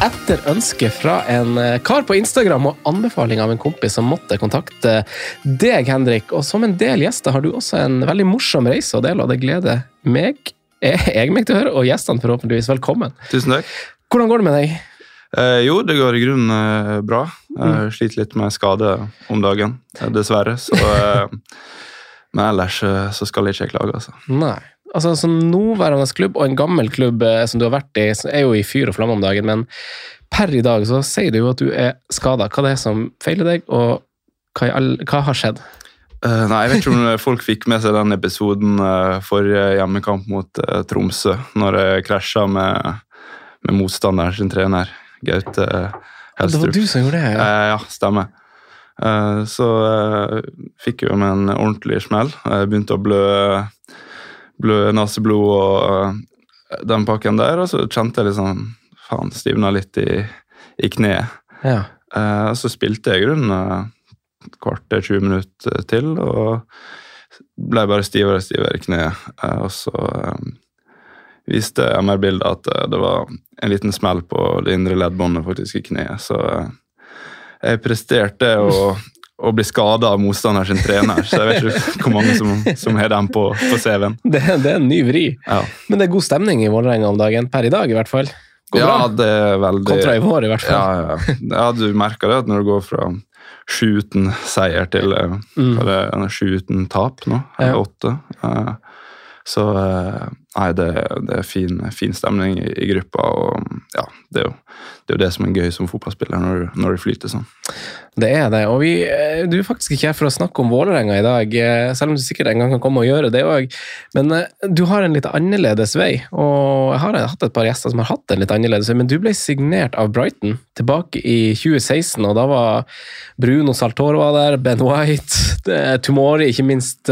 etter ønske fra en eh, kar på Instagram og anbefaling av en kompis som måtte kontakte deg, Henrik. Og som en del gjester har du også en veldig morsom reise å dele, og det gleder meg, jeg meg til å høre, og gjestene forhåpentligvis. Velkommen. Tusen takk. Hvordan går det med deg? Eh, jo, det går i grunnen eh, bra. Jeg sliter litt med skade om dagen, eh, dessverre. Så, eh, men ellers eh, så skal jeg ikke klage, altså. Nei. Altså, Som nåværende klubb og en gammel klubb eh, som du har vært i, er jo i fyr og flamme om dagen, men per i dag så sier du jo at du er skada. Hva det er som feiler deg, og hva, all, hva har skjedd? Uh, nei, Jeg vet ikke om folk fikk med seg den episoden uh, forrige hjemmekamp mot uh, Tromsø, når jeg krasja med, med motstanderen sin trener, Gaute Helstrup. Det var du som gjorde det? Ja. Eh, ja, stemmer. Eh, så eh, fikk jeg jo med en ordentlig smell. Jeg begynte å blø, blø neseblod og eh, den pakken der, og så kjente jeg liksom Faen, stivna litt i, i kneet. Ja. Uh, så spilte jeg i grunnen eh, kvarter, 20 minutter til, og ble bare stivere og stivere i kneet. Uh, og så eh, viste MR-bildet at det var en liten smell på det indre leddbåndet faktisk i kneet. Så jeg presterte å, å bli skada av motstander sin trener, så jeg vet ikke hvor mange som, som har den på, på CV-en. Det, det er en ny vri. Ja. Men det er god stemning i Vålerenga om dagen, per i dag i hvert fall. Går ja, bra. det er veldig Kontra i vår, i hvert fall. Ja, ja. ja, du merker det at når du går fra sju uten seier til eh, Mm. sju uten tap nå, eller åtte. Eh, Så eh, nei, det, det er fin, fin stemning i, i gruppa, og ja, det er, jo, det er jo det som er gøy som fotballspiller, når, når det flyter sånn. Det er det. Og vi, eh, du er faktisk ikke her for å snakke om Vålerenga i dag, eh, selv om du sikkert en gang kan komme og gjøre det òg. Men eh, du har en litt annerledes vei, og jeg har hatt et par gjester som har hatt en litt annerledes vei, men du ble signert av Brighton tilbake i 2016, og da var Bruno Saltorva der, Ben White, Tumori, ikke minst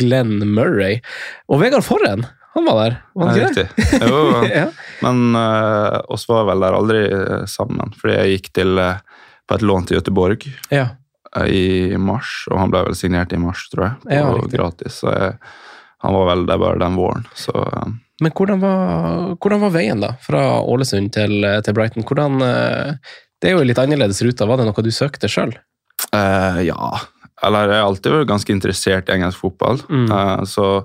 Glenn Murray. Og Vegard Forren, han var der, var han ikke det? Jo, ja. men uh, oss var vel der aldri eh, sammen, fordi jeg gikk til, uh, på et lån til Göteborg ja. i mars, og han ble vel signert i mars, tror jeg, Ja, og gratis. Så jeg, han var vel der bare den våren, så eh, Men hvordan var, hvordan var veien da, fra Ålesund til, til Brighton? Hvordan, det er jo litt annerledes ruta. Var det noe du søkte sjøl? Ja. Eller jeg har alltid vært ganske interessert i engelsk fotball. Mm. Så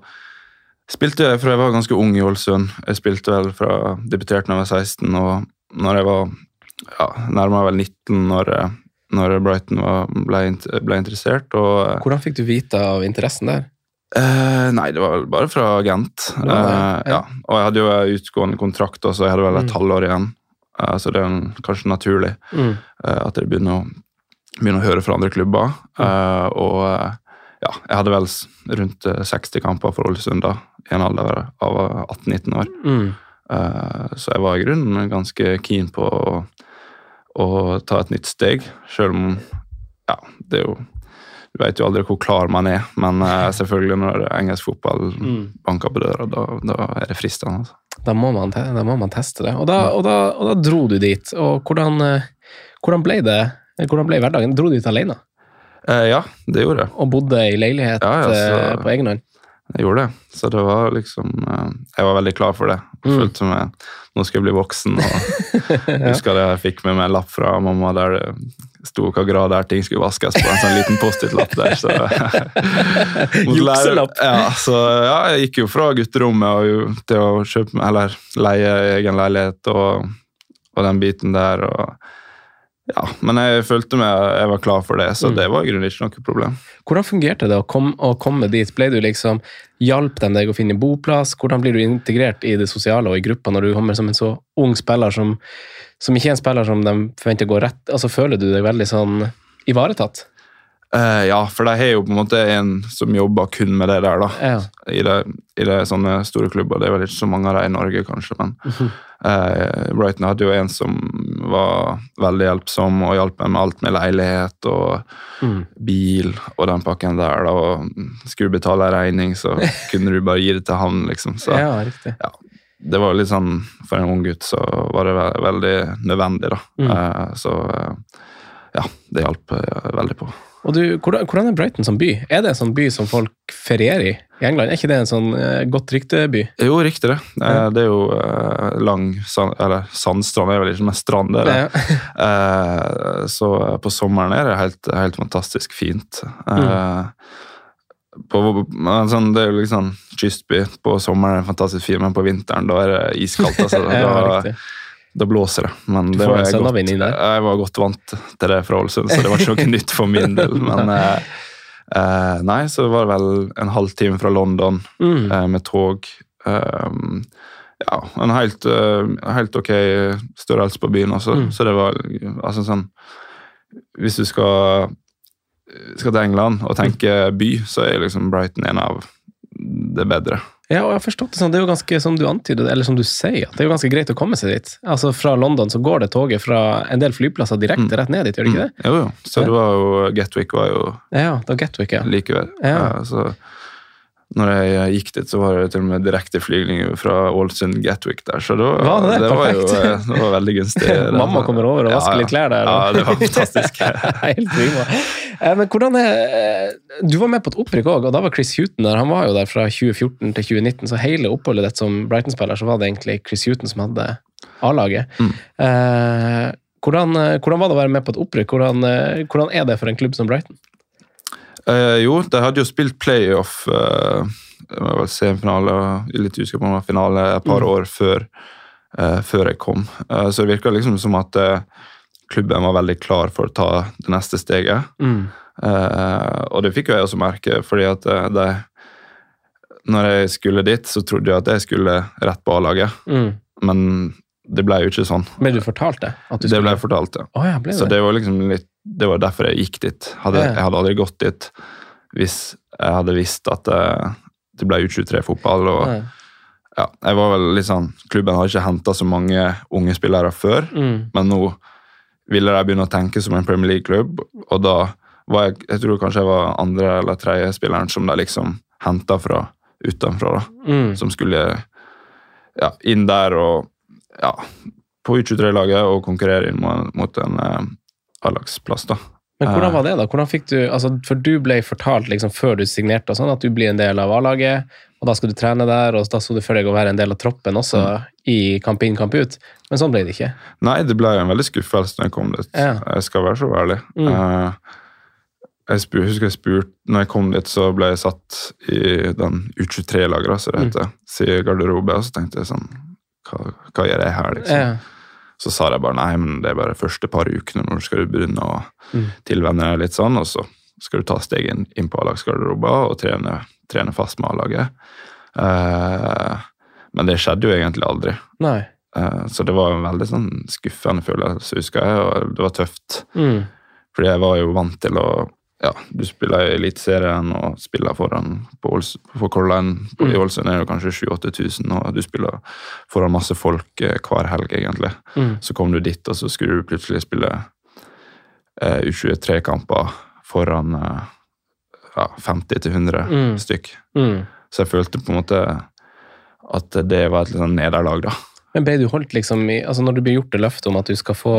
spilte jeg fra jeg var ganske ung i Ålesund. Jeg spilte vel fra debuterte da jeg var 16, og når jeg var ja, nærmere vel 19 når, eh, når Brighton var, ble, ble interessert. Og eh, Hvordan fikk du vite av interessen der? Eh, nei, det var vel bare fra agent. Eh, ja. ja. Og jeg hadde jo utgående kontrakt, så jeg hadde vel et Mm. halvår igjen. Eh, så det er kanskje naturlig Mm. eh, at jeg begynner å, begynner å høre fra andre klubber. Mm. og eh, ja, jeg hadde vel rundt eh, 60 kamper for Ålesund da, i en alder av 18-19 år. Mm. Uh, så jeg var i grunnen ganske keen på å, å ta et nytt steg, selv om ja, det er jo Du vet jo aldri hvor klar man er, men uh, selvfølgelig når engelsk fotball Mm. banker på døra, da, da er det fristende. Altså. Da, må man, da må man teste det. Og da, og da, og da dro du dit. Og hvordan, eh, hvordan ble det? Hvordan ble hverdagen? Dro du dit alene? Eh, ja, det gjorde jeg. Og bodde i leilighet Ja, ja, så- på egen hånd? Jeg gjorde det. Så det var liksom eh, Jeg var veldig klar for det. Jeg Mm. Følte meg Nå skal jeg bli voksen. Og jeg husker det jeg fikk med meg en lapp fra mamma der det sto hva grad der ting skulle vaskes på. En sånn liten Post-It-lapp der. Så, Jukselapp. Ja, så ja, jeg gikk jo fra gutterommet og til å kjøpe Eller leie egen leilighet og, og den biten der. og ja, Men jeg følte meg jeg var klar for det, så Mm. det var grunnen ikke noe problem. Hvordan fungerte det å komme, å komme dit? Ble du liksom, Hjalp de deg å finne boplass? Hvordan blir du integrert i det sosiale og i gruppa når du kommer som en så ung spiller som, som ikke er en spiller som de forventer å gå rett altså Føler du deg veldig sånn ivaretatt? Eh, ja, for de har jo på en måte en som jobber kun med det der, da. Ja. I det, i det sånne store klubber. Det er vel ikke så mange av dem i Norge, kanskje, men eh, Brighton hadde jo en som var veldig hjelpsom og hjalp meg med alt med leilighet og Mm. bil og den pakken der. Da. Og skulle du betale en regning, så kunne du bare gi det til han, liksom. Så ja, riktig. det var litt sånn, for en ung gutt så var det ve veldig nødvendig, da. Mm. Uh, så uh, ja, det hjalp uh, veldig på. Og du, hvordan, er Brighton som by? Er det en sånn by som folk ferierer i i England? Er ikke det en sånn uh, godt rykteby? Jo, riktig det. Eh, Det er jo uh, lang sand, Eller sandstrand er vel ikke mest strand, det er det. Ja. uh, så på sommeren er det helt, helt fantastisk fint. Mm. på, sånn, det er jo liksom kystby. På sommeren er det fantastisk fint, men på vinteren da er det iskaldt. Altså, Ja, da. Da blåser det. Men det var jeg, godt, jeg var godt vant til det fra Ålesund, så det var ikke noe nytt for min del. Men eh, eh, nei, så var det vel en halvtime fra London Mm. eh, med tog. Um, ja, en helt, eh, helt ok størrelse på byen også. Mm. Så det var altså sånn Hvis du skal, skal til England og tenke by, så er liksom Brighton en av det bedre. Ja, og jeg har forstått det sånn, det er jo ganske, som du antyder, eller som du sier, at det er jo ganske greit å komme seg dit. Altså Fra London så går det toget fra en del flyplasser direkte Mm. rett ned dit, gjør det ikke det? Mm. Jo, jo. Så det var jo Gatwick var jo Ja, det var Gatwick, ja. Likevel. Ja. Ja. Så når jeg gikk dit, så var det til og med direkteflygning fra Ålesund Gatwick der, så det var, Var det det? var jo eh, det var veldig gunstig. Mamma kommer over og vasker litt klær der. Ja, det var fantastisk. Helt prima. Eh, Men hvordan er eh, Du var med på et opprykk òg, og da var Chris Huton der. Han var jo der fra 2014 til 2019, så hele oppholdet ditt som Brighton-spiller, så var det egentlig Chris Huton som hadde A-laget. Mm. Eh, hvordan, hvordan var det å være med på et opprykk? Hvordan, hvordan er det for en klubb som Brighton? Eh, jo, de hadde jo spilt playoff eh, det var vel semifinale litt usikker på om det var finale et par Mm. år før, eh, før jeg kom. Eh, så det virka liksom som at eh, klubben var veldig klar for å ta det neste steget. Eh, og det fikk jo jeg også merke, fordi at de Når jeg skulle dit, så trodde jeg at jeg skulle rett på A-laget, Mm. men det ble jo ikke sånn. Ble du fortalt det? Du Det ble jeg fortalt, ja. Oh, ja, ble det? Så det var liksom litt Det var derfor jeg gikk dit. Hadde, Ja. Jeg hadde aldri gått dit hvis jeg hadde visst at det, det ble U23-fotball. og ja. ja, jeg var vel litt sånn, Klubben har ikke henta så mange unge spillere før, Mm. men nå ville de begynne å tenke som en Premier League-klubb, og da var jeg jeg tror kanskje jeg var andre eller tredje spilleren som de liksom henta fra utenfra. da, Mm. Som skulle ja, inn der og ja, på U23-laget og konkurrere inn mot, en eh, A-lagsplass. da. Men Eh. hvordan var det, da? Hvordan fikk du, altså, for du ble fortalt liksom, før du signerte og sånn, at du blir en del av A-laget, og da skal du trene der, og da så du for deg å være en del av troppen også Mm. i kamp inn, kamp ut. Men sånn ble det ikke. Nei, det ble en veldig skuffelse når jeg kom dit. Ja. Jeg skal være så ærlig. Mm. Eh, jeg husker jeg spurte, når jeg kom dit, så ble jeg satt i den U23-lageret, som det Mm. heter, si garderobe, og så tenkte jeg sånn hva, hva gjør jeg her, liksom? Ja. Så sa de bare nei, men det er bare første par ukene du skal begynne å Mm. tilvenne deg litt sånn, og så skal du ta steget inn, inn på A-lagsgarderober og trene, trene fast med A-laget. Uh, men det skjedde jo egentlig aldri. Nei. Eh, Så det var en veldig sånn skuffende følelse, husker jeg, og det var tøft. Mm. Fordi jeg var jo vant til å Ja, du spiller i Eliteserien og spiller foran på, Color Line. På, I Mm. Ålesund er det kanskje 7000-8000, og du spiller foran masse folk eh, hver helg, egentlig. Mm. Så kom du dit, og så skulle du plutselig spille eh, U23-kamper foran eh, ja, 50-100 Mm. stykk. Mm. Så jeg følte på en måte at det var et litt sånn nederlag, da. Men ble du holdt liksom i Altså, når det blir gjort det løftet om at du skal få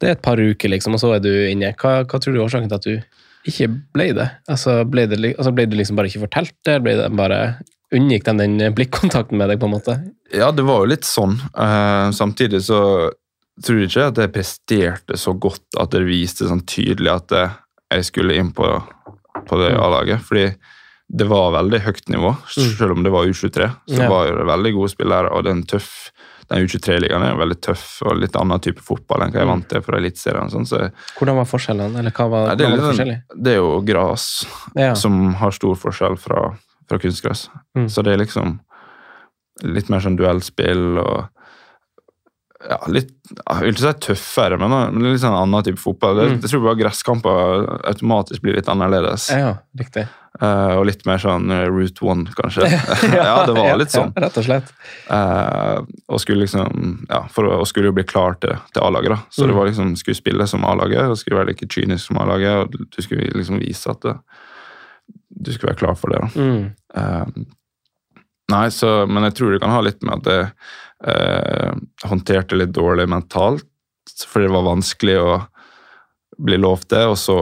Det er et par uker, liksom, og så er du inne. Hva, hva tror du er årsaken til at du ikke ble det? Altså, ble det, altså, ble du liksom bare ikke fortalt det? Ble det bare Unngikk de den blikkontakten med deg, på en måte? Ja, det var jo litt sånn. Uh, samtidig så tror jeg ikke at jeg presterte så godt at det viste sånn tydelig at eh, jeg skulle inn på, på det Mm. A-laget. Fordi det var veldig høyt nivå, Mm. selv om det var U23. Så Ja. var det veldig gode spillere, og det er en tøff den U23-ligaen er jo veldig tøff og litt annen type fotball enn hva jeg Mm. vant til fra Eliteserien. sånn, Så Hvordan var forskjellen? Eller hva var, Nei, det, hva var det sånn- forskjellig? det er jo gras Ja. som har stor forskjell fra, fra kunstgress. Mm. Så det er liksom litt mer sånn duellspill og ja, litt Jeg vil ikke si tøffere, men, men litt sånn annen type fotball. Det, Mm. Jeg tror bare gresskamper automatisk blir litt annerledes. ja, riktig. Eh, og litt mer sånn eh, route one, kanskje. ja, det var litt sånn. Ja, rett og slett. Uh, og skulle liksom Ja, for å, skulle jo bli klar til, til A-laget, da. Så Mm. det var liksom skulle spille som A-laget, og skulle være like kynisk som A-laget, og du skulle liksom vise at det, du skulle være klar for det, da. Mm. Uh, nei, så, men jeg tror det kan ha litt med at jeg håndterte litt dårlig mentalt, fordi det var vanskelig å bli lovt det, og så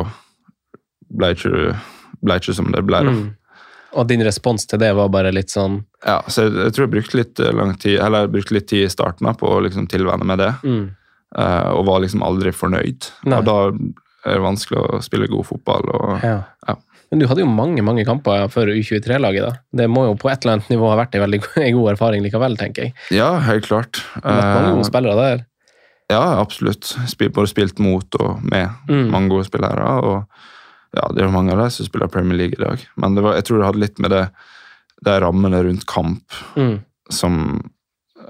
ble ikke, ble ikke som det ble. da. Mm. Og din respons til det var bare litt sånn Ja, så jeg, jeg tror jeg brukte litt eh, lang tid, eller jeg brukte litt tid i starten da, på å liksom tilvenne meg det, mm. Uh, og var liksom aldri fornøyd. Nei. Og da er det vanskelig å spille god fotball. Og, ja. Ja. Men du hadde jo mange mange kamper før U23-laget. da. Det må jo på et eller annet nivå ha vært en veldig god erfaring likevel, tenker jeg. ja, helt klart. Du har mange Eh, gode spillere der. ja, absolutt. Både spilt mot og med Mm. mange gode spillere. og ja, Det er jo mange av dem som spiller Premier League i dag. Men det var, jeg tror det hadde litt med det, de rammene rundt kamp Mm. som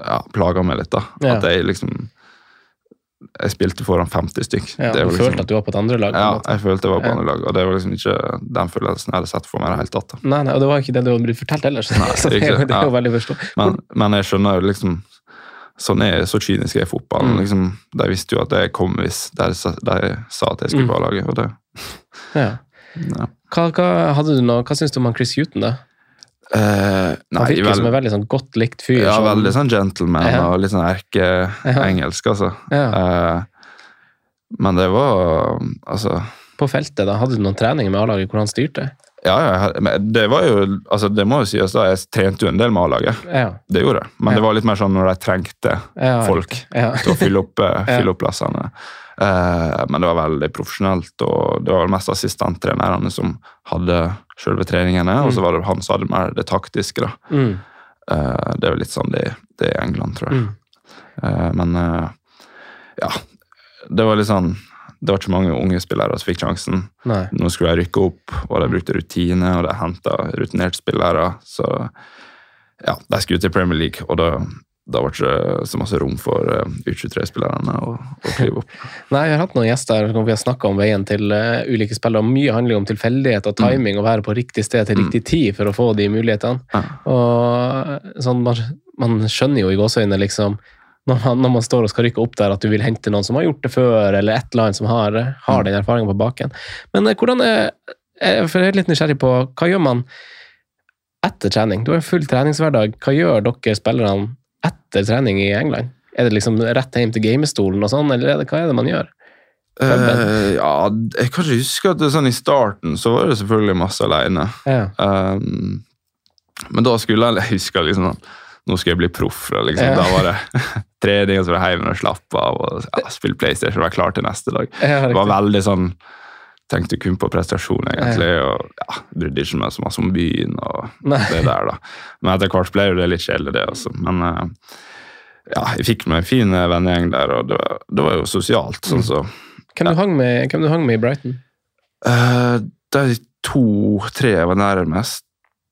ja, plaga meg litt. da. Ja. At jeg liksom Jeg spilte foran 50 stykk. Ja, du liksom- følte at du var på et andre lag? Ja, jeg følte jeg var på andre lag, og det var liksom ikke den følelsen jeg hadde sett for meg. i det hele tatt. da. Nei, nei, og det var ikke det du hadde blitt fortalt ellers. Nei, så det, det er jo veldig. Men, men jeg skjønner jo liksom Sånn er så kynisk er fotballen. Mm. liksom, De visste jo at jeg kom hvis de, de sa at jeg skulle Mm. på A-laget. og det, Ja. ja. Hva, hva, hadde du noe, hva syns du om han Chris Huton, da? Eh, Han virker vel, som en veldig sånn godt likt fyr. ja, som- veldig sånn gentleman Ja. og litt sånn erkeengelsk, altså. Eh, men det var Altså På feltet, da, hadde du noen treninger med A-laget hvor han styrte? Ja, ja, det var jo altså Det må jo sies, da. Jeg trente jo en del med A-laget. Ja. Det gjorde jeg. Men det var litt mer sånn når de trengte folk Ja. til å fylle opp, eh, fylle opp plassene. Eh, men det var veldig profesjonelt, og det var vel mest assistenttrenerne som hadde selve treningene, og så var det han som hadde mer det taktiske. da. Mm. Eh, det er jo litt sånn det, det er i England, tror jeg. Mm. Eh, men ja, det var litt sånn Det var ikke mange unge spillere som fikk sjansen. Nei. Nå skulle de rykke opp, og de brukte rutine, og de henta rutinerte spillere. Så ja, de skulle til Premier League, og da, da ble det ikke så masse rom for eh, U23-spillerne å, å klive opp. Nei, jeg har hatt noen gjester hvor vi har snakka om veien til uh, ulike spillere. og Mye handler om tilfeldighet og timing, og være på riktig sted til riktig tid for å få de mulighetene. Ja. Og sånn, man, man skjønner jo i gåseøynene, liksom, når man, når man står og skal rykke opp der, at du vil hente noen som har gjort det før, eller et eller annet som har, har den erfaringen på baken. Men uh, hvordan er jeg for jeg er litt nysgjerrig på hva gjør man etter trening? Du har en full treningshverdag. Hva gjør dere spillerne etter trening i England? Er det liksom rett hjem til gamestolen og sånn, eller er det, hva er det man gjør? Uh, ja, jeg kan ikke huske at det sånn i starten så var det selvfølgelig masse alene. Ja. Um, men da skulle jeg jeg husker liksom sånn Nå skal jeg bli proff. Liksom. Ja. Da var det trening, og så var det hjem og slappe av og ja, spille PlayStation og være klar til neste dag. Det var veldig sånn Tenkte kun på prestasjon, egentlig. Og ja, brydde ikke meg så masse om byen og Nei. det der, da. Men etter hvert ble jo det litt kjedelig, det også. Men eh, ja, jeg fikk meg en fin eh, vennegjeng der, og det var, det var jo sosialt. sånn så Hvem du hang med, hvem du hang med i Brighton? Eh, De to-tre jeg var nærmest,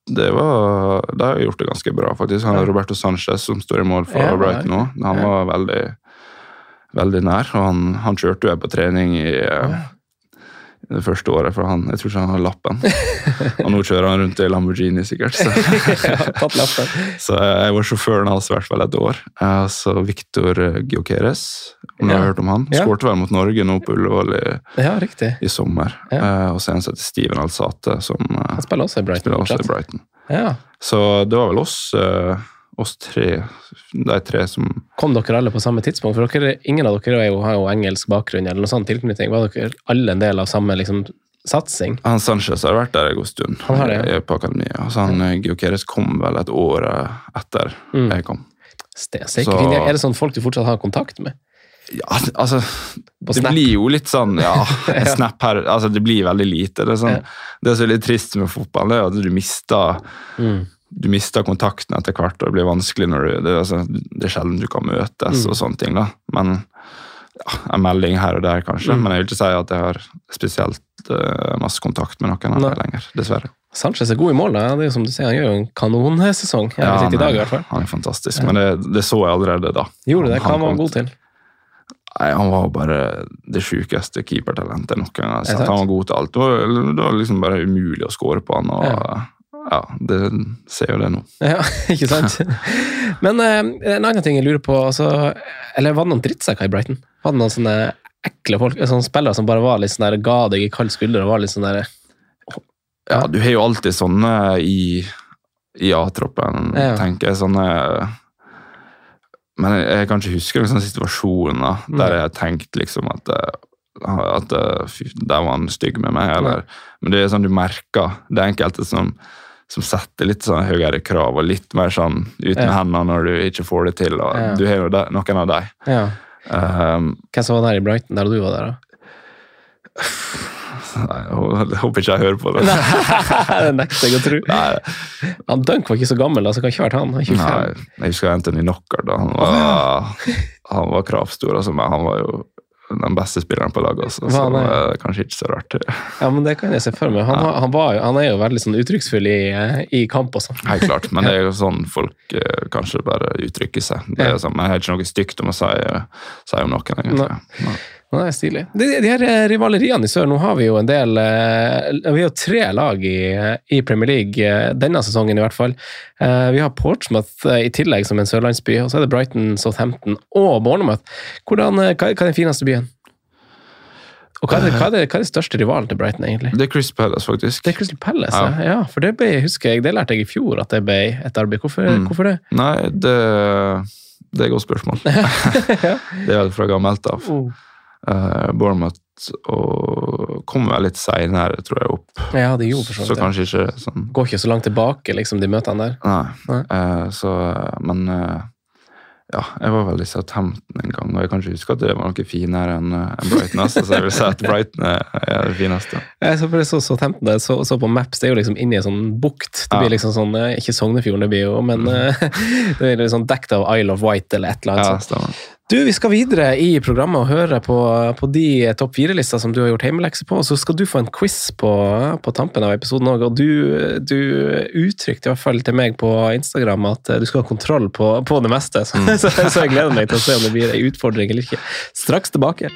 det var, de har gjort det ganske bra, faktisk. Han Ja. Roberto Sanchez, som står i mål for Ja, Brighton nå, han var veldig, veldig nær. Og han, han kjørte jo jeg på trening i eh, det første året, for han, jeg tror ikke han har lappen. og nå kjører han rundt i Lamborghini, sikkert. Så, ja, så jeg var sjåføren hans i hvert fall et år. Eh, Så Victor Giokeres, om du Ja. har hørt om han, Ja. skårte vel mot Norge nå på Ullevål i Ja, i sommer. Eh, og så en som heter Steven Alsate, som eh, Han spiller også i Brighton. også i. Brighton. Ja. Så det var vel oss, eh, oss tre, de tre som Kom dere alle på samme tidspunkt? For dere, ingen av dere er jo, har jo engelsk bakgrunn eller noe sånn tilknytning. Var dere alle en del av samme liksom, satsing? Han Sanchez har vært der en god stund Han har det, ja. på akademiet. Og så han Giokeres kom vel et år eh, etter Mm. jeg kom. Stesik. Så- Er det sånn folk du fortsatt har kontakt med? Ja, altså På Det blir jo litt sånn Ja, en Ja. snap her altså Det blir veldig lite. Det er, sånn, Ja. det som er litt trist med fotball, det er at du mister Mm. Du mister kontakten etter hvert, og det blir vanskelig når du Det, altså, det er sjelden du kan møtes Mm. og sånne ting, da. Men ja, en melding her og der, kanskje. Mm. Men jeg vil ikke si at jeg har spesielt uh, masse kontakt med noen her lenger, dessverre. Sanchez er god i mål. Da. Det er jo som du sier, Han gjør jo en kanonsesong. Ja, han, i dag, i hvert fall. han er fantastisk, men det, det så jeg allerede da. Gjorde det? Hva han var han god til? Nei, Han var bare det sjukeste keepertalentet noen gang. sant? Han var god til alt. Det var, det var liksom bare umulig å score på han. og Ja. Ja, det ser jo det nå. Ja, ikke sant? Men eh, en annen ting jeg lurer på altså, Eller var det noen drittsekker i Brighton? Var det noen sånne ekle folk, sånne spillere som bare var litt sånn der, ga deg i kald skulder og var litt sånn der Ja, du har jo alltid sånne i, i A-troppen, Ja. tenker jeg. Sånne Men jeg, jeg kan ikke huske noen sånne situasjoner der jeg har tenkt liksom at eh, at eh, fy, der var han stygg med meg. Eller, men det er sånn du merker det enkelte som, som setter litt sånn høyere krav og litt mer sånn ut med Ja. hendene når du ikke får det til. og Ja. Du har jo de, noen av dem. Ja. Um, Hvem som var der i Brighton der du var der, da? nei, jeg håper ikke jeg hører på det. det nekter jeg å tro. Nei, Han Dunk var ikke så gammel, da, så kan ikke vært han. Han 25. nei, jeg husker Anthony Knocker. da, Han var, han var kravstor, altså, men han var jo den beste spilleren på laget. Også, så det? er kanskje ikke så rart. Ja, men det kan jeg se for meg. Han, han, var, han er jo veldig sånn uttrykksfull i, eh, i kamp og sånn. Helt klart, men det er jo sånn folk eh, kanskje bare uttrykker seg. Det er jo sånn, Jeg har ikke noe stygt om å si, si om noen, egentlig. Nei. Ja, Det er stilig. De, de her eh, rivaleriene i sør, nå har vi jo en del eh, Vi har tre lag i, i Premier League eh, denne sesongen, i hvert fall. Eh, Vi har Portsmouth eh, i tillegg som en sørlandsby, og så er det Brighton, Southampton og Bournemouth. Hvordan, eh, hva, er den fineste byen? Og hva er, det, hva, er det, hva er det største rivalen til Brighton, egentlig? Det er Crystal Palace, faktisk. Det er Crystal Palace, ja. Ja. For det ble, husker jeg, det lærte jeg i fjor at det ble et arbeid. Hvorfor, Mm. hvorfor det? Nei, det, det er et godt spørsmål. det er vel fra gammelt av. Oh. Uh, Bournemouth og kommer litt seinere, tror jeg, opp. Ja, det gjorde for så kanskje ikke sånn Går ikke så langt tilbake, liksom, de møtene der. Nei. Nei. Uh, så, men uh, ja, jeg var vel i Southampton en gang, og jeg kan ikke huske at det var noe finere enn en Brighton. Altså, så jeg vil si at Brighton er, det fineste. Jeg så, så, så, Southampton, jeg så, så på Maps, det er jo liksom inni en sånn bukt. Det Ja. blir liksom sånn, eh, Ikke Sognefjorden, det blir jo, men eh, det blir liksom dekket av Isle of Wight eller et eller annet. Ja, sånt. Du, Vi skal videre i programmet og høre på, på de topp fire-lister som du har gjort hjemmelekse på. Så skal du få en quiz på, på tampen av episoden òg. Og du, du uttrykte i hvert fall til meg på Instagram at eh, du skal ha kontroll på, på det meste. Så, så, så jeg gleder meg til å se om det blir en utfordring eller ikke. Straks tilbake.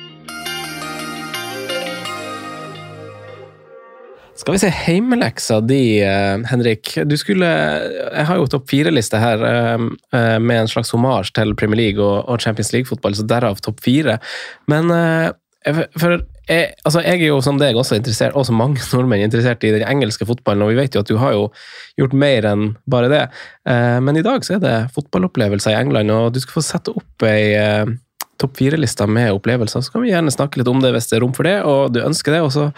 Skal vi se heimeleksa di, eh, Henrik. Du skulle Jeg har jo topp fire-liste her eh, eh, med en slags hommage til Premier League og, Champions League-fotball, så derav topp fire. Men for jeg, altså jeg er jo som deg også interessert, og som mange nordmenn, interessert i den engelske fotballen, og vi vet jo at du har jo gjort mer enn bare det. Men i dag så er det fotballopplevelser i England, og du skal få sette opp ei topp fire-liste med opplevelser. Så kan vi gjerne snakke litt om det hvis det er rom for det, og du ønsker det. og så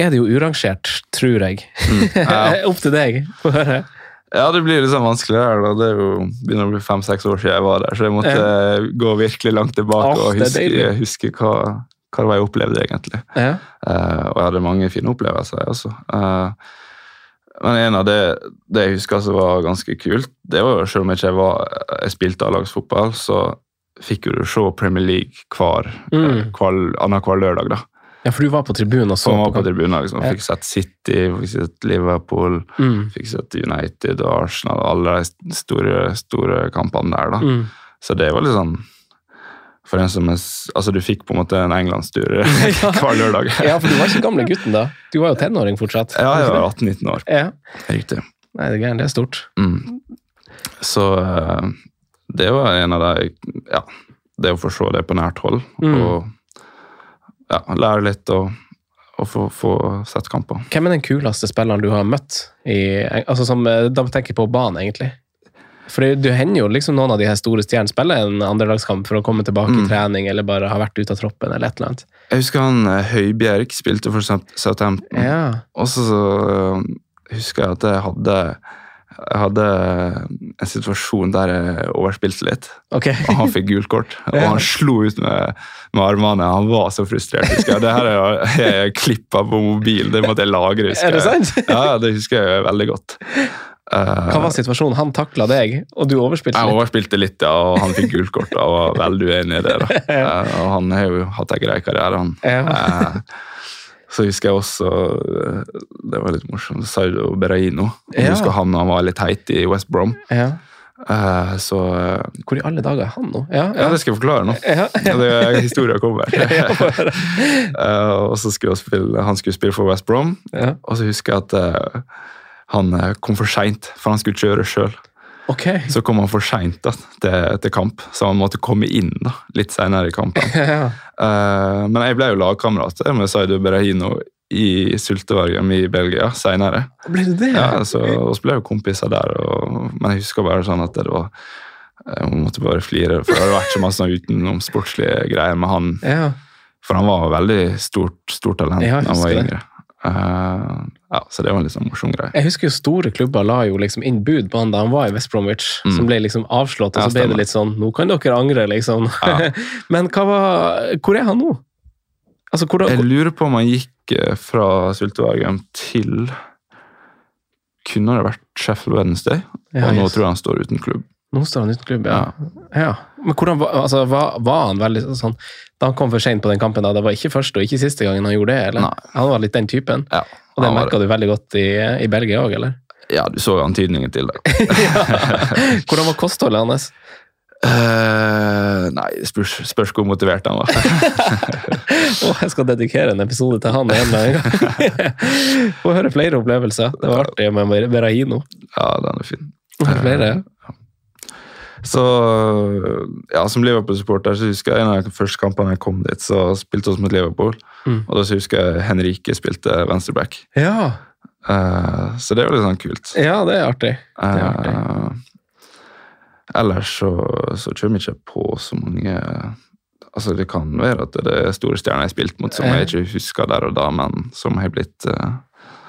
er det jo urangert, tror jeg. Ja. Opp til deg. Få høre. Ja, det blir liksom vanskelig her. da. Det er jo, begynner å bli fem-seks år siden jeg var der, så jeg måtte gå virkelig langt tilbake Åh, og huske, huske hva, hva det var jeg opplevde, egentlig. Ja. Uh, og jeg hadde mange fine opplevelser, jeg også. Uh, men en av det, det jeg husker som var ganske kult, det var jo selv om jeg ikke var, jeg spilte A-lagsfotball, så fikk jo du se Premier League hver, Mm. hver, annenhver lørdag. da. Ja, for du var på tribunen og så var på på tribunen, liksom. Fikk sett City, fikk sett Liverpool, Mm. fikk sett United og Arsenal, alle de store, store kampene der. da. Mm. Så det var litt sånn for en som er, altså Du fikk på en måte en englandstur hver lørdag. Ja, for du var ikke gamle gutten da. Du var jo tenåring fortsatt. Ja, jeg var 18-19 år. Ja. Riktig. Nei, det er gærent. Det er stort. Mm. Så eh, det var en av de Ja, det å få se det på nært hold Mm. og ja, lære litt og, og få, få sett kamper. Hvem er den kuleste spilleren du har møtt? I, altså som, eh, da tenker jeg på banen, egentlig. For det, det hender jo liksom noen av de her store stjernene spiller en andrelagskamp for å komme tilbake i Mm. trening, eller bare ha vært ute av troppen, eller et eller annet. Jeg husker han eh, Høibjerg spilte for Southampton. Ja. Og så øh, husker jeg at jeg hadde, jeg hadde en situasjon der jeg overspilte litt, Okay. og han fikk gult kort. Og han slo ut med, med armene. Han var så frustrert. husker jeg. Det her er jeg klippa på mobilen, det måtte jeg lagre. husker Er det jeg. sant? Ja, det husker jeg veldig godt. Eh, Hva var situasjonen? Han takla deg, og du overspilte litt? jeg overspilte litt, ja, og han fikk gult kort og var veldig uenig i det. da. Eh, og han har jo hatt en grei karriere, han. Ja. Så husker jeg også eh, Det var litt morsomt. Saudo Berraino. Jeg Ja. husker han han var litt heit i West Brom. Ja. Uh, Så eh, Hvor i alle dager er han nå? Ja, Ja, det skal jeg forklare nå. Ja. Ja, det historien kommer. uh, og så skulle han spille, han skulle spille for West Brom, ja. og så husker jeg at uh, han kom for seint, for han skulle kjøre sjøl. Ok. Så kom han for seint til, til kamp, så han måtte komme inn da, litt seinere i kampen. Ja. uh, men jeg ble jo lagkamerat med Saido Berahino i Sultevargem i Belgia seinere. Ble det det? Ja, så vi ble jo kompiser der, og, men jeg husker bare sånn at det var Jeg måtte bare flire, for det hadde vært så masse sånn utenomsportslige greier med han Ja. For han var veldig stort, stort talent da han var yngre. Eh, ja, så det var en litt sånn morsom greie. Jeg husker jo store klubber la jo liksom inn bud på han da han var i West Bromwich, Mm. som ble liksom avslått, og Ja, så ble det litt sånn Nå kan dere angre, liksom. Ja. Men var Hvor er han nå? Altså, hvor, Jeg lurer på om han gikk eh, fra Sultevagen til Kunne det vært Sheffield Wednesday? Og nå tror jeg han står uten klubb. Nå står han uten klubb, ja. ja. Men hvordan var, altså, var, var han veldig sånn Da han kom for seint på den kampen, da, det var ikke første og ikke siste gangen han gjorde det? eller? Nei. Han var litt den typen? Ja, Og det merka du veldig godt i, i Belgia òg, eller? Ja, du så antydningen til det. Hvordan var kostholdet hans? Uh, nei, spørs, spørs hvor motivert han var. oh, jeg skal dedikere en episode til han en gang. Få høre flere opplevelser. Det var artig med Berahino. ja, den er fin. Flere. Så ja, Som Liverpool-supporter så husker jeg en av de første kampene jeg kom dit, så spilte vi mot Liverpool. Mm. Og da så husker jeg Henrike spilte venstreback. Ja. Uh, så det er jo litt sånn kult. ja, det er artig. Det er artig. Uh, ellers så, så kommer jeg ikke på så mange Altså Det kan være at det er store stjerner jeg har spilt mot som jeg ikke husker der og da, men som har blitt eh,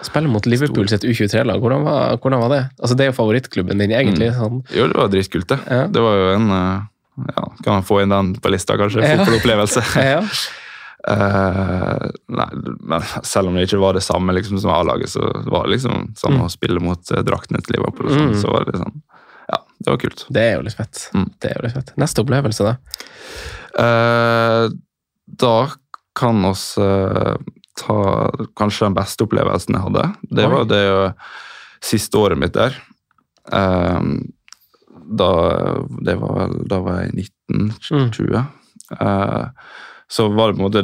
Spille mot Liverpool sitt U23-lag, hvordan, var- hvordan var det? Altså, Det er jo favorittklubben din, egentlig. Sånn. Jo, det var dritkult, det. Ja. Det var jo en eh, ja, Kan man få inn den på lista, kanskje? Ja. Fotballopplevelse. Ja. uh, nei, men selv om det ikke var det samme liksom, som A-laget, så var det liksom samme Mm. å spille mot uh, draktene til Liverpool. Og sånn, Mm. så var det sånn, ja, det var kult. Det er jo litt fett. Mm. Det er jo litt fett. Neste opplevelse, da? Uh, da kan vi ta kanskje den beste opplevelsen jeg hadde. Det Oi. var det eh, siste året mitt der. Um, da, det var da var jeg 1920. Eh, så var det på en måte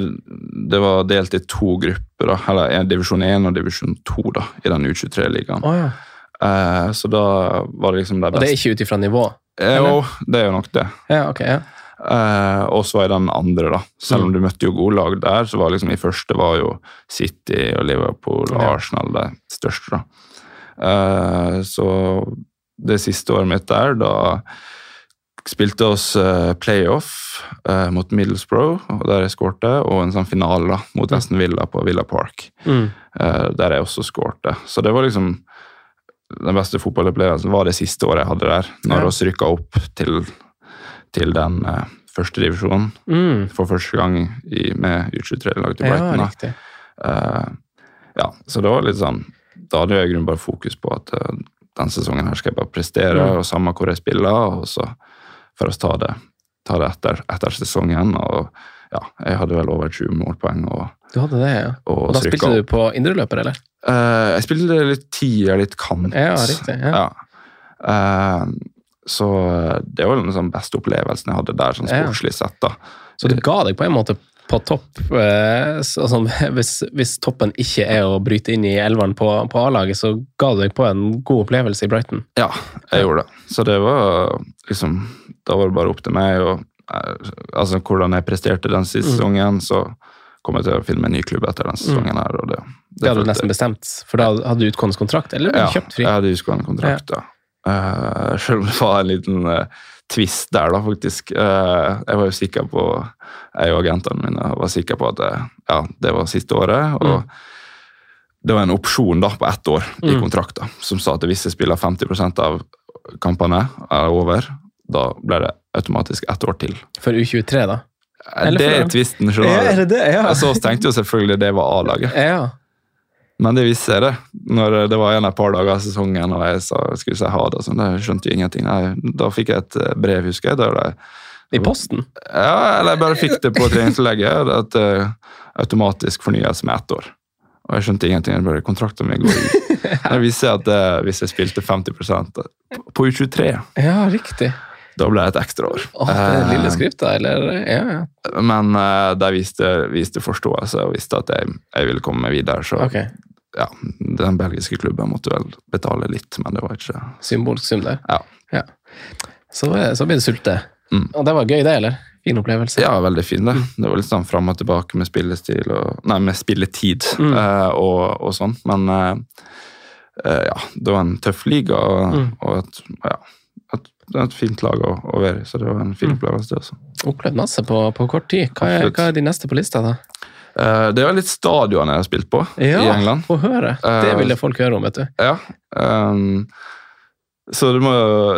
Det var delt i to grupper, da, eller divisjon 1 og divisjon 2 da, i den U23-ligaen. Oh, ja. Eh, så da var det liksom det Og det er ikke ut ifra nivå? Jo, det er jo nok det. Ja, ok. ja. Eh, og så var jeg den andre, da. Selv Mm. om du møtte jo gode lag der, så var liksom i første var jo City og Liverpool og Arsenal de største, da. Eh, så det siste året mitt der, da spilte oss eh, playoff eh, mot Middlesbrough, der jeg skårte, og en sånn finale da, mot Aston Villa på Villa Park, Mm. eh, der jeg også skårte. Så det var liksom den beste fotballopplevelsen var det siste året jeg hadde der, når Ja. vi rykka opp til, til den eh, første divisjonen Mm. for første gang i, med U23-laget til Brighton. Ja. Eh, ja, så det var litt sånn Da hadde jeg grunnen bare fokus på at uh, den sesongen her skal jeg bare prestere, Mm. og samme hvor jeg spiller, og så for å ta det, ta det etter, etter sesongen. Og ja, jeg hadde vel over 20 målpoeng og, Du hadde det, ja. og Og da spilte spilte du opp. på indreløper, eller? Eh, jeg spilte litt tier, litt kant. Ja, riktig, ja. Eh, så det var den sånn beste opplevelsen jeg hadde der, sånn Ja. sportslig sett. da. Så det ga deg på en måte på topp eh, så, sånn, hvis, hvis toppen ikke er å bryte inn i elveren på, på A-laget, så ga du deg på en god opplevelse i Brighton. Ja, jeg gjorde det. Så det var liksom Da var det bare opp til meg. og eh, altså Hvordan jeg presterte den siste Mm. sesongen, så kom jeg til å finne en ny klubb etter den sesongen. her, og Det, Det hadde du nesten bestemt, for da hadde du utgående kontrakt, eller ble Ja, kjøpt fri? jeg hadde utgående kontrakt, ja. Eh, selv om det var en liten uh, twist der, da, faktisk. Uh, jeg var jo sikker på Jeg og agentene mine var sikre på at eh, ja, det var siste året. og Mm. Det var en opsjon da, på ett år i Mm. kontrakten som sa at hvis jeg spiller 50% av kampene er over, da blir det automatisk ett år til. For U23, da? Eller det er tvisten det? Ja. Så tenkte jo selvfølgelig det var A-laget. ja. Men det viste seg, det. Når det var igjen et par dager av sesongen og jeg sa, skulle si ha det, og sånn, jeg skjønte jo ingenting. Nei, da fikk jeg et eh, brev, husker jeg. Der det, I posten? ja, eller jeg bare fikk det på treningslegget, at det automatisk fornyes med ett år. Og jeg skjønte ingenting. jeg bare Kontrakten min går ut. Det viste seg at eh, hvis jeg spilte 50 på U23, Ja, riktig. da ble det et ekstra år. Åh, det er lille da, eller? Ja, ja. Men uh, de viste, viste forståelse og visste at jeg, jeg ville komme meg videre. Så Ok. Ja, den belgiske klubben måtte vel betale litt, men det var ikke Symbolsk sum, det. Ja. Så, eh, så ble det sulte. Mm. Og det var gøy, det, eller? Fin opplevelse. Ja, veldig fin, det. Det var litt sånn fram og tilbake med spillestil og Nei, med spilletid Mm. eh, og, og sånn. Men eh, eh, ja, det var en tøff liga, og, Mm. og et, ja, et et fint lag å, å være i, så det var en fin Mm. opplevelse, det også. Opplevd masse på, på kort tid. Hva er, hva er de neste på lista, da? Eh, det er litt stadioner jeg har spilt på i England. få høre. Det Eh, ville folk høre om, vet du. Ja. Um, så det må,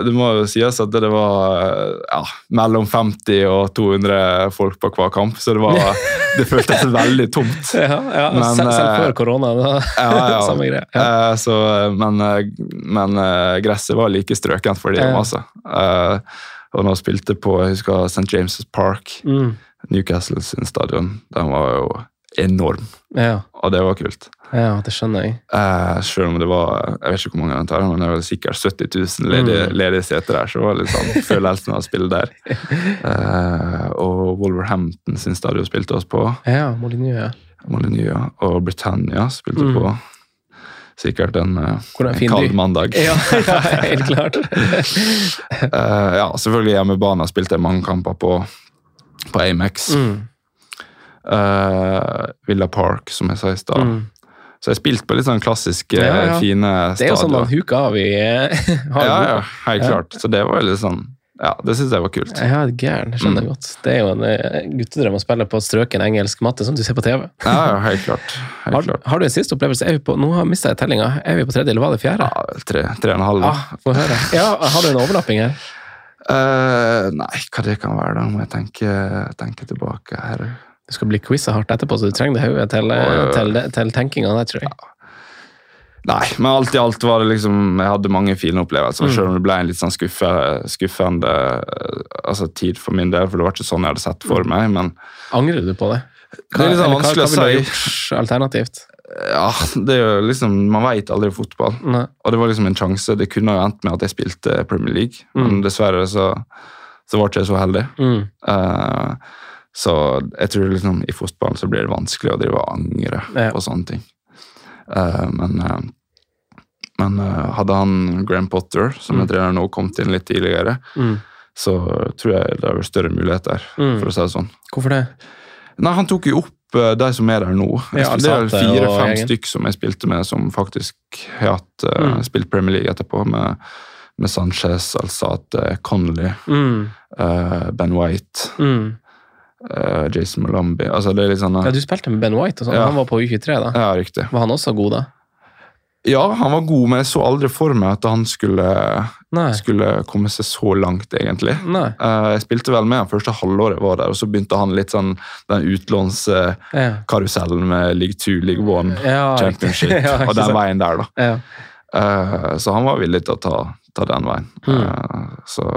det må jo sies at det var eh, ja, mellom 50 og 200 folk på hver kamp, så det, var, det føltes veldig tomt. Ja, ja Men, selv, selv før korona. Da. Ja, ja. Samme greie. Ja. Så, men, men gresset var like strøkent for de Ja. masse. Eh, og når jeg spilte på jeg husker St. James' Park, Mm. Newcastle sin stadion, den var jo enorm, Ja. og det var kult. ja, det skjønner jeg. Eh, selv om det var jeg vet ikke hvor mange jeg tar, men det var sikkert 70 000 ledige, Mm. ledige seter der, så det var litt sånn følelsen av å spille der. Eh, og Wolverhampton sin stadion spilte oss på. Ja, Molyneux, ja. Molyneux og Britannia spilte Mm. på. Sikkert en, eh, en kald mandag. Ja, ja, helt klart. uh, ja, selvfølgelig hjemmebane spilte jeg mange kamper på, på Amex. Mm. Uh, Villa Park, som jeg sa i stad. Mm. Så jeg spilte på litt sånn klassiske, Ja, ja. fine Det er jo sånn man huker av i har Ja, ja, helt klart. Så det var litt sånn Ja, det syns jeg var kult. Ja, gæren. Skjønner jeg godt. Det er jo en eh, guttedrøm å spille på strøken engelsk matte som du ser på TV. Ja, ja, helt klart. Helt Har, klart. har du en siste opplevelse? Er vi på, nå har jeg tellinga. Er vi på tredje, eller var det fjerde? Ja, tre, tre og en halv. Ah. Ja, har du en overlapping her? Eh, nei, hva det kan være, da må jeg tenke, tenke tilbake her. Du skal bli quiza hardt etterpå, så du trenger det hodet til, til, til tenkinga tror jeg. Nei, men alt i alt var det liksom Jeg hadde mange fine opplevelser, Mm. selv om det ble en litt sånn skuffe, skuffende altså, tid for min del, for det var ikke sånn jeg hadde sett for meg, men Angrer du på det? Det er litt sånn vanskelig å hva, hva si. alternativt? Ja, det er jo liksom Man veit aldri fotball. Nei. Og det var liksom en sjanse. Det kunne jo endt med at jeg spilte Premier League, men Mm. dessverre så, så var ikke jeg så heldig. Mm. Uh, så jeg tror liksom i fotballen så blir det vanskelig å drive og angre Ja. på sånne ting. Uh, men uh, men hadde han Graham Potter, som Mm. jeg trener nå, kommet inn litt tidligere, Mm. så tror jeg det er større muligheter, Mm. for å si det sånn. Hvorfor det? Nei, han tok jo opp de som er der nå. Ja, det er fire-fem stykk som jeg spilte med, som faktisk har hatt, eh, Mm. spilt Premier League etterpå, med, med Sanchez, Alsate, Connolly, Mm. uh, Ben White, Mm. uh, Jason Malambi altså det er litt sånn Ja, du spilte med Ben White, og sånn. Ja. han var på U23 da. Ja, riktig. Var han også god da? Ja, han var god, men jeg så aldri for meg at han skulle, skulle komme seg så langt, egentlig. Eh, Jeg spilte vel med han første halvåret jeg var der, og så begynte han litt sånn den utlånskarusellen Ja. med League 2, League 1, Ja, Championship, ja, og den veien der, da. Ja. Eh, Så han var villig til å ta, ta den veien. Mm. Eh, Så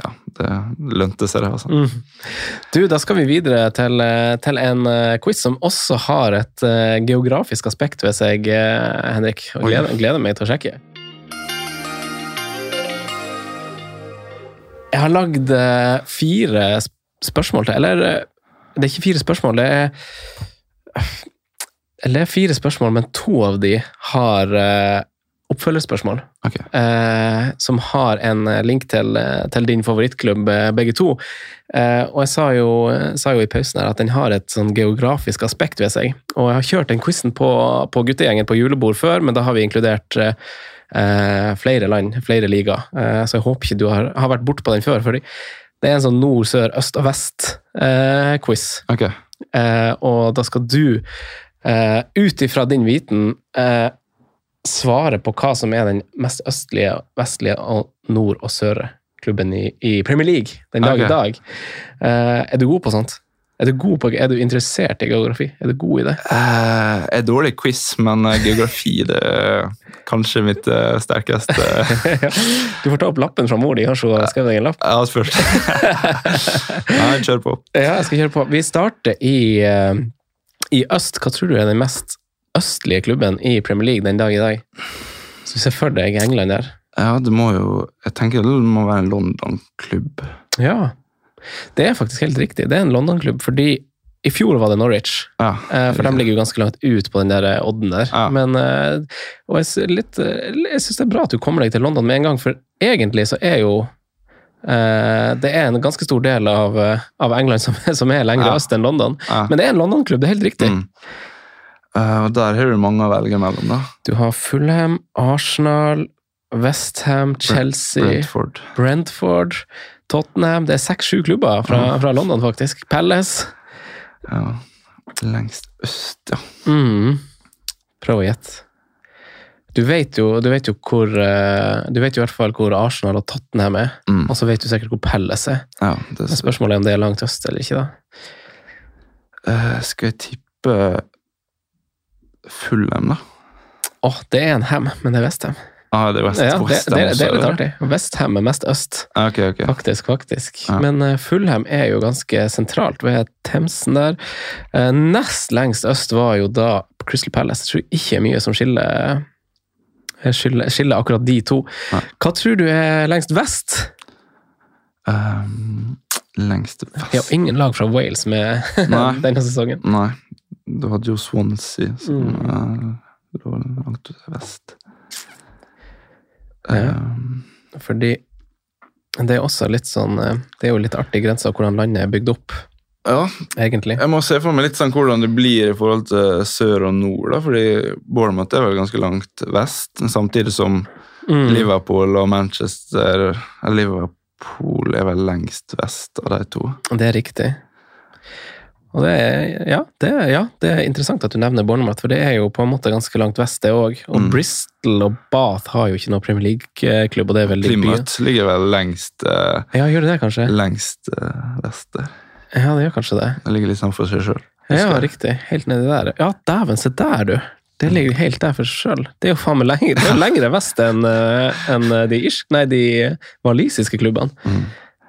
ja, det lønte seg, det, altså. Mm. Du, da skal vi videre til, eh, til en eh, quiz som også har et eh, geografisk aspekt ved seg, Henrik. Og gleder, gleder meg til å sjekke. Jeg har lagd fire spørsmål til, eller det er ikke fire spørsmål, det er Eller er fire spørsmål, men to av de har oppfølgerspørsmål Okay. eh, som har en link til, eh, til din favorittklubb, eh, begge to. Eh, og jeg sa jo, sa jo i pausen her at den har et sånn geografisk aspekt ved seg. Og jeg har kjørt den quizen på, på guttegjengen på julebord før, men da har vi inkludert eh, eh, flere land, flere ligaer. Eh, så jeg håper ikke du har, har vært borte på den før. fordi det er en sånn nord, sør, øst og vest-quiz. Okay. Eh, og da skal du, eh, ut ifra din viten, eh, svare på hva som er den mest østlige, vestlige og nord- og sørklubben i, i Premier League den dag okay. i dag. Uh, er du god på sånt? Er du, god på, er du interessert i geografi? Er du god i det? Uh, Jeg er dårlig i quiz, men eh, geografi det er kanskje mitt uh, sterkeste du får ta opp lappen fra mor di. Har hun skrevet deg en lapp? Ja, spørs. Nei, kjør på. Ja, jeg skal kjøre på. Vi starter i, uh, i øst. Hva tror du er den mest østlige klubben i Premier League den dag i dag? Så se for deg England der. Ja, det må jo Jeg tenker det må være en London-klubb. Ja, det er faktisk helt riktig. Det er en London-klubb, fordi i fjor var det Norwich. Ja. Eh, For de ligger jo ganske langt ut på den der eh, odden der. Ja. Men, eh, og jeg, litt, jeg syns det er bra at du kommer deg til London med en gang, for egentlig så er jo Det er en ganske stor del av, av England som, som er lenger Ja. øst enn London. Men det er en London-klubb, det er helt riktig. Mm. Og der har du mange å velge mellom, da. Du har Fulham, Arsenal, Westham, Chelsea, Brentford. Brentford, Tottenham. Det er seks-sju klubber fra, fra London, faktisk. Palace. Ja. Lengst øst, ja. Mm. Prøv å gjette. Du vet jo, du vet jo hvor eh, Du vet jo i hvert fall hvor Arsenal og Tottenham er, Mm. og så vet du sikkert hvor Palace er. ja det er Spørsmålet er om det er langt øst eller ikke, da. Uh, skal jeg tippe Fulham, da? Åh, det er en hem, men det er Westham. Ah, det er West, Ja, det, West det, det er litt artig. Westham er mest øst. Okay, Ok, ok. Faktisk, faktisk. Ja. Men uh, Fulham er jo ganske sentralt ved Themsen der. Uh, nest lengst øst var jo da Crystal Palace. Jeg tror ikke mye som skiller, eh, skiller, skiller akkurat de to. Ja. Hva tror du er lengst vest? Um, lengst vest Ja, ingen lag fra Wales med denne sesongen. Nei, du hadde jo Swansea, som Mm. eh, lå langt ut i vest. Ja. Um, Fordi det er også litt sånn eh, Det er jo litt artig grense av hvordan landet er bygd opp, ja, egentlig. jeg må se for meg litt sånn hvordan det blir i forhold til sør og nord, da, fordi Bournemouth er vel ganske langt vest, samtidig som Mm. Liverpool og Manchester Liverpool er vel lengst vest av de to. Det er riktig. Og det er, ja, det er, ja, det er interessant at du nevner Bournemouth, for det er jo på en måte ganske langt vest, det òg. Og Mm. Bristol og Bath har jo ikke noe Premier League-klubb, og det er veldig byen. by. ligger vel lengst, uh, Ja, gjør det det, kanskje? lengst uh, vest der. Ja, det gjør kanskje det. Det ligger litt sånn for seg sjøl. Ja, riktig. Helt nedi der. Ja, dæven, se der, du! Det ligger jo helt der for seg sjøl. Det er jo faen meg lengre, lengre vest enn eh, enn de, irsk, nei, de walisiske klubbene. Mm.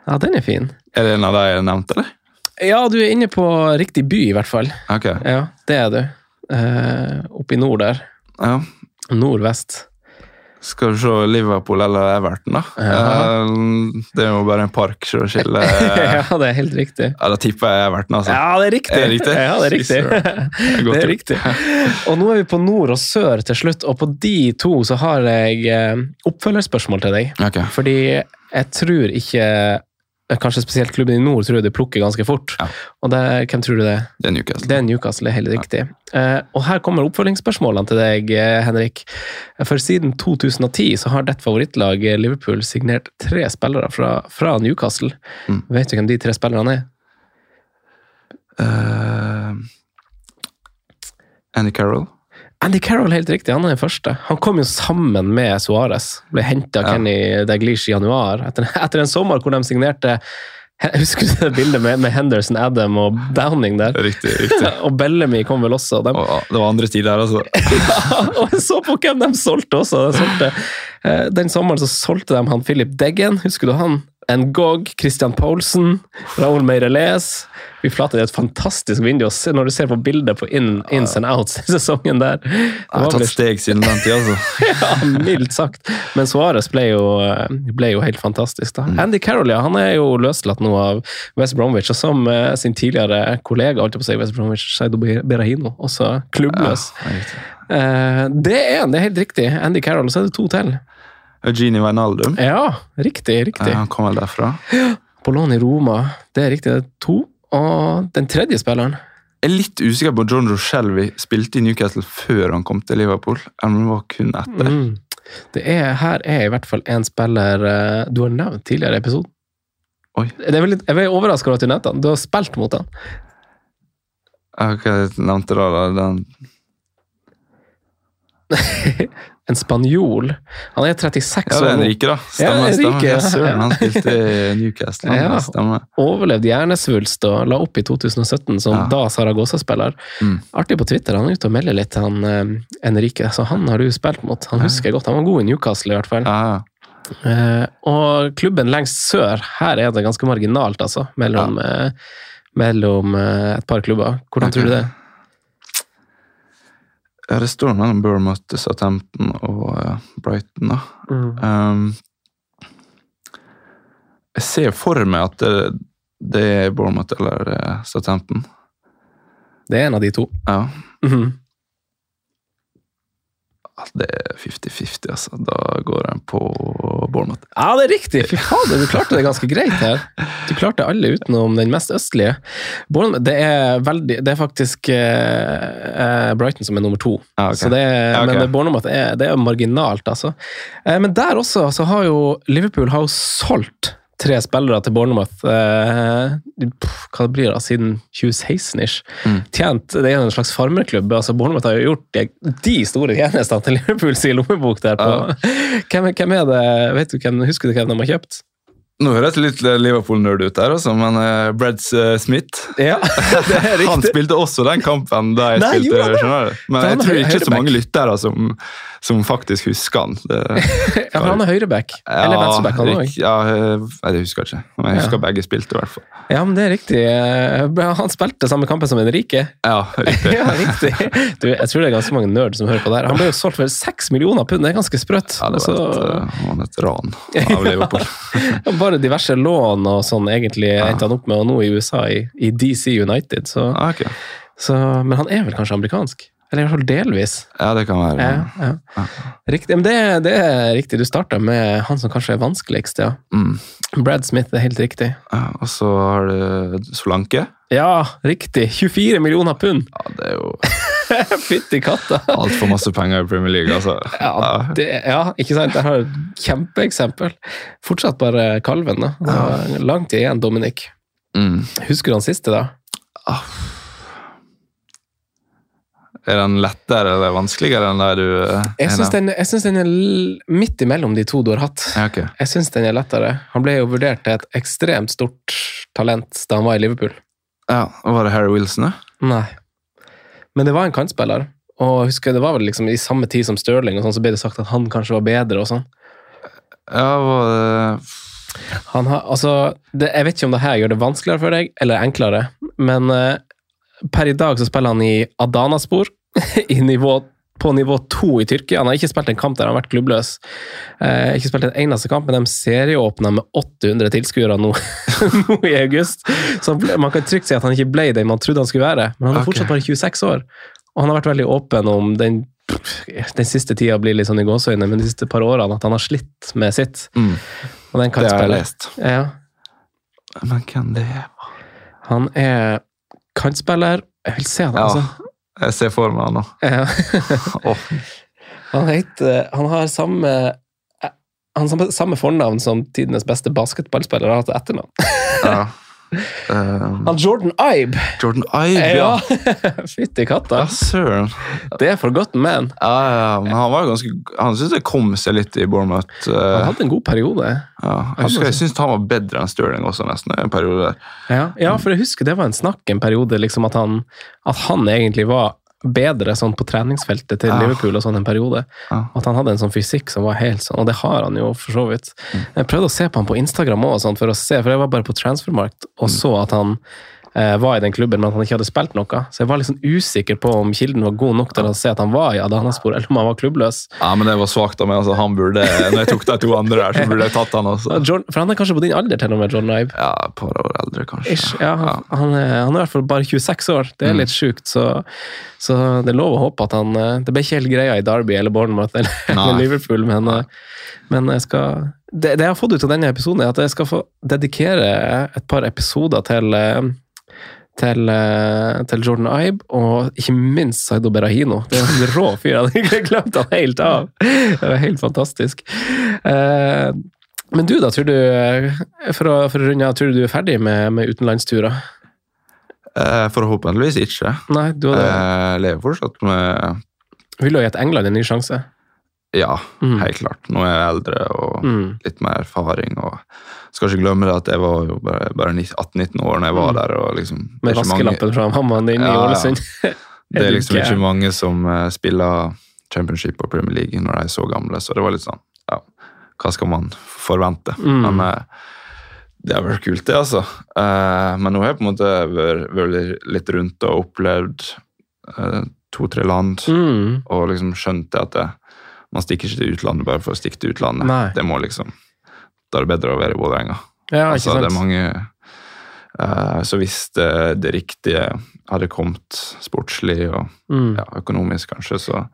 Ja, den er fin. Er det en av de jeg nevnte, eller? Ja, du er inne på riktig by, i hvert fall. Ok. Ja, det er du. Uh, Oppe i nord der. Ja. Nordvest. Skal du se Liverpool eller Everton, da? Ja. Eh, Det er jo bare en park som skiller ja, det er helt riktig. Ja, Da tipper jeg Everton, altså. Ja, det er riktig! Er det riktig? Ja, det er riktig. Det er riktig. Og nå er vi på nord og sør til slutt, og på de to så har jeg eh, oppfølgerspørsmål til deg. Ok. Fordi jeg tror ikke Kanskje spesielt klubben i nord tror jeg det plukker ganske fort. Ja. Og det, hvem tror du det er? Det er Newcastle. Det er Newcastle, det er helt riktig. Eh, og her kommer oppfølgingsspørsmålene til deg, eh, Henrik. For siden 2010 så har ditt favorittlag eh, Liverpool signert tre spillere fra, fra Newcastle. Mm. Vet du hvem de tre spillerne er? Uh, Andy Carroll. Andy Carroll, helt riktig. Han er den første. Han kom jo sammen med Suárez. Ble henta av Ja. Kenny Daglish i januar. Etter, etter en sommer hvor de signerte Husker du det bildet med, med Henderson, Adam og Downing der? Riktig. riktig. Og Bellamy kom vel også. De, Og, det var andre tider, altså. ja, og jeg så på hvem de solgte også. De solgte, eh, den sommeren så solgte de han Philip Deggen, husker du han? Ngog, Christian Poulsen, Raoul Meireles. Vi flater er et fantastisk vindu. Når du ser på bildet på in, ins and outs i sesongen der Jeg har tatt vel- steg siden den tid, altså. ja, mildt sagt. Men Suárez ble, jo- ble jo helt fantastisk. da. Andy Carroll ja, han er jo løslatt nå av West Bromwich, og som uh, sin tidligere kollega holdt på å si, West Bromwich, Saido Berahino, også klubbløs. Ja. Eh, det er han, det er helt riktig. Andy Carroll, og så er det to til. Eugenie Wijnaldum. Ja, riktig. Eh, riktig. Han kom vel derfra. På lån i Roma. Det er riktig, det er to. Og den tredje spilleren Jeg er litt usikker på John Rochelvi spilte i Newcastle før han kom til Liverpool. Eller var kun etter. mm. det er, Her er i hvert fall en spiller eh, du har nevnt tidligere i episoden. Oi. Det er litt, jeg er overraska over at du nevnte han. Du har spilt mot han. Eh, Hva nevnte da? da? Den, En spanjol. Han er 36 ja, det er år nå. Enrique, da. Ja, Stemmer. Ja, stemmer. ja. Ja, søren, han spilte i Newcastle. Ja. Stemmer. Overlevd hjernesvulst og la opp i 2017 som Ja. da Saragossa-spiller. Mm. Artig på Twitter. Han er ute og melder litt, han eh, Enrique. Så han har du spilt mot. Han husker jeg godt. Han var god i Newcastle, i hvert fall. Ja, ja. Eh, og klubben lengst sør, her er det ganske marginalt, altså. Mellom, eh, mellom eh, et par klubber. Hvordan okay. tror du det? Ja, det står mellom Bournemouth, Southampton og eh, Brighton, da. Um, jeg ser for meg at det, det er Bournemouth eller eh, Southampton. Det er en av de to. Ja. Mhm. Det er 50-50, altså. Da går han på Bournemouth. Ja, det er riktig! Fy fader, du klarte det ganske greit her. Du klarte alle utenom den mest østlige. Bournemouth, det er, veldig, det er faktisk eh, eh, Brighton som er nummer to. Ah, okay. Så det, er- Ja, ok. Men Bournemouth er, det er marginalt, altså. Eh, men der også så har jo Liverpool har jo solgt tre spillere til Bournemouth. Eh, hva det blir da, siden 2016-ish. Mm. Tjent, Det er en slags farmerklubb. altså Bournemouth har jo gjort de, de store tjenestene til Liverpool sin lommebok der. på. Hvem, hvem er det, vet du hvem, Husker du hvem de har kjøpt? Nå høres litt Liverpool-nerd ut der, også, men uh, Brad eh, Smith Ja, det Han spilte også den kampen da jeg Nei, spilte. Jo, skjønner du? Men jeg tror ikke så mange lyttere som, som faktisk husker han. Det, Ja, for han er høyreback. Eller venstreback, han òg. Ja, jeg nei, det husker jeg ikke. Men jeg husker Ja. begge spilte, i hvert fall. Ja, men det er riktig. Eh, Han spilte samme kampen som Enrique. Ja, riktig. Ja, riktig. Du, jeg tror det er ganske mange nerds som hører på der. Han ble jo solgt for seks millioner pund, det er ganske sprøtt. Ja, det Altså, var et, altså... et ran av Liverpool. bare diverse lån og sånn egentlig Ja. endte han opp med, og nå i USA, i, i DC United. Så, Ah, okay. så, men han er vel kanskje amerikansk? Eller i hvert fall delvis. Ja, det kan være. Ja, ja. Riktig. Men det, det er riktig, du starta med han som kanskje er vanskeligst, ja. Mm. Brad Smith, det er helt riktig. Ja, og så har du Solanke. Ja, riktig! 24 millioner pund! Ja, det er jo Fytti katta! altfor masse penger i Premier League, altså. Ja, det, ja, ikke sant? Jeg har et kjempeeksempel. Fortsatt bare kalven, da. Ja. Langt igjen, Dominic. Mm. Husker du han siste, da? Er den lettere eller vanskeligere enn der du eh, Jeg syns den, den er midt imellom de to du har hatt. Ja, okay. Jeg syns den er lettere. Han ble jo vurdert til et ekstremt stort talent da han var i Liverpool. Ja, Var det Harry Wilson, da? Nei. Men det var en kantspiller. Og jeg husker Det var vel liksom i samme tid som Stirling, og sånn, så ble det sagt at han kanskje var bedre. og sånn. Ja, var det Han har, altså, det, jeg vet ikke om det her gjør det vanskeligere for deg, eller enklere, men uh, per i dag så spiller han i Adana-spor, i nivå, på nivå to i Tyrkia. Han har ikke spilt en kamp der han har vært klubbløs. Eh, ikke spilt en eneste kamp, men de serieåpna med 800 tilskuere nå, nå i august. Så ble, man kan trygt si at han ikke ble den man trodde han skulle være, men han er okay. fortsatt bare 26 år. Og han har vært veldig åpen om den den siste tida blir litt sånn i gåseøynene, men de siste par årene at han har slitt med sitt. mm, Det har jeg lest. Ja, Men hvem det er? han er kantspiller. Jeg vil se det, Ja. altså. Jeg ser for meg han nå. Ja. Åh, Han heter Han har samme eh, han har samme, fornavn som tidenes beste basketballspiller har hatt etternavn. ja. Eh, Han Jordan Ibe! Jordan Ibe, Ja! ja. Fytti katta. Ja. Det er forgotten man. Ja, ja, men han var ganske Han syntes det kom seg litt i Bournemouth. eh, Han hadde en god periode. ja. Jeg husker jeg syns han var bedre enn Stirling også, nesten. en periode der. Ja, ja, for jeg husker det var en snakk en periode, liksom at han, at han egentlig var bedre sånn på treningsfeltet til Ja. Liverpool og sånn en periode. Ja. At han hadde en sånn fysikk som var helt sånn, og det har han jo for så vidt. Jeg prøvde å se på han på Instagram også, sånn, for å se, for jeg var bare på Transfermarkt og så at han var i den klubben, men at han ikke hadde spilt noe. Så jeg var liksom usikker på om kilden var god nok til å se at han var i Adanaspor, eller om han var klubbløs. Ja, men det var svakt av meg. Altså, han burde, når jeg tok de to andre der, så burde jeg tatt han også. John, for han er kanskje på din alder til og med, John Ibe. Ja, et par år eldre, kanskje. Ish, ja, han, han, er, han er i hvert fall bare 26 år. Det er Mm. litt sjukt, så, så det er lov å håpe at han eh, Det ble ikke helt greia i Derby eller Bournemouth eller, eller Liverpool, men, eh, men jeg skal det, det jeg har fått ut av denne episoden, er at jeg skal få dedikere et par episoder til eh, til, eh, til Jordan Ibe, og ikke minst Saido Berahino. Det er en rå fyr. Jeg hadde ikke glemt han helt av. Det var helt fantastisk. Eh, men du, da, tror du eh, For å, for å runde av, tror du du er ferdig med, med utenlandsturer? Eh, Forhåpentligvis ikke. Nei, du hadde, Jeg lever fortsatt med vil du ha gitt England en ny sjanse? Ja, Mm. helt klart. Nå er jeg eldre og Mm. litt mer erfaring. og Skal ikke glemme det at jeg var jo bare, bare 18-19 år når jeg var Mm. der. og liksom, Med vaskelappen mange- fra mammaen din i Ålesund. ja. Det er liksom ikke mange som uh, spiller championship og Premier League når de er så gamle, så det var litt sånn Ja, hva skal man forvente? Mm. Men uh, det har vært kult, det, altså. Uh, men nå har jeg på en måte vært, vært litt rundt og opplevd to-tre land, Mm. og liksom skjønt det at det, man stikker ikke til utlandet bare for å stikke til utlandet. Nei. Det må liksom Da er det bedre å være i Vålerenga. Ja, Altså, det er mange uh, Så hvis det, det riktige hadde kommet sportslig og Mm. ja, økonomisk, kanskje, så,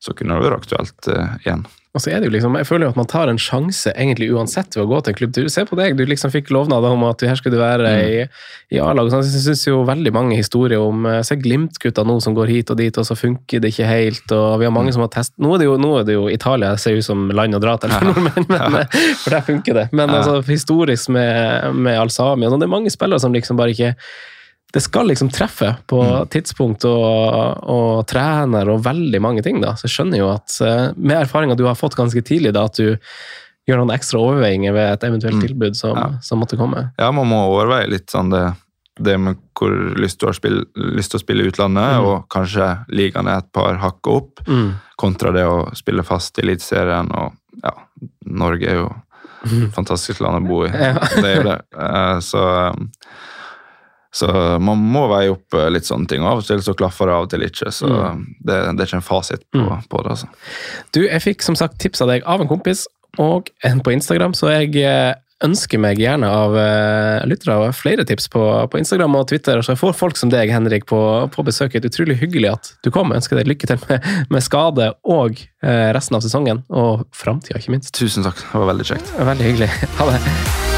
så kunne det vært aktuelt uh, igjen. Og så er det jo liksom, Jeg føler jo at man tar en sjanse egentlig uansett ved å gå til en klubb. Du ser på deg, du liksom fikk lovnad om at her skulle du være mm. i, i A-laget. Sånn. Jeg syns jo veldig mange historier om eh, Se Glimt-gutta nå som går hit og dit, og så funker det ikke helt. og Vi har mange mm. som har testet Nå er det jo, nå er det jo Italia ser ut som land å dra til for nordmenn, men, eh, for der funker det. Men altså, historisk med, med Al-Sami Det er mange spillere som liksom bare ikke det skal liksom treffe på mm. tidspunkt og, og, trener og veldig mange ting. da. Så jeg skjønner jo at uh, med erfaringa du har fått ganske tidlig, da, at du gjør noen ekstra overveiinger ved et eventuelt mm. tilbud som, ja. som, måtte komme. Ja, man må overveie litt sånn det, det med hvor lyst du har spille, lyst til å spille i utlandet, mm. og kanskje ligaen er et par hakk opp, mm. kontra det å spille fast i Eliteserien. Og ja, Norge er jo et fantastisk land å bo i. Ja. det er jo det. Uh, så um, så man må veie opp eh, litt sånne ting. Av og til så klaffer det, av og til ikke. Så mm. det, det, er ikke en fasit på, mm. på, det. altså. Du, jeg fikk som sagt tips av deg av en kompis og en på Instagram, så jeg eh, ønsker meg gjerne av uh, lyttere flere tips på, på, Instagram og Twitter. Så jeg får folk som deg, Henrik, på, på besøk. Det er utrolig hyggelig at du kom. Jeg ønsker deg lykke til med, med skade og uh, resten av sesongen, og framtida, ikke minst. Tusen takk. Det var veldig kjekt. Veldig hyggelig. Ha det.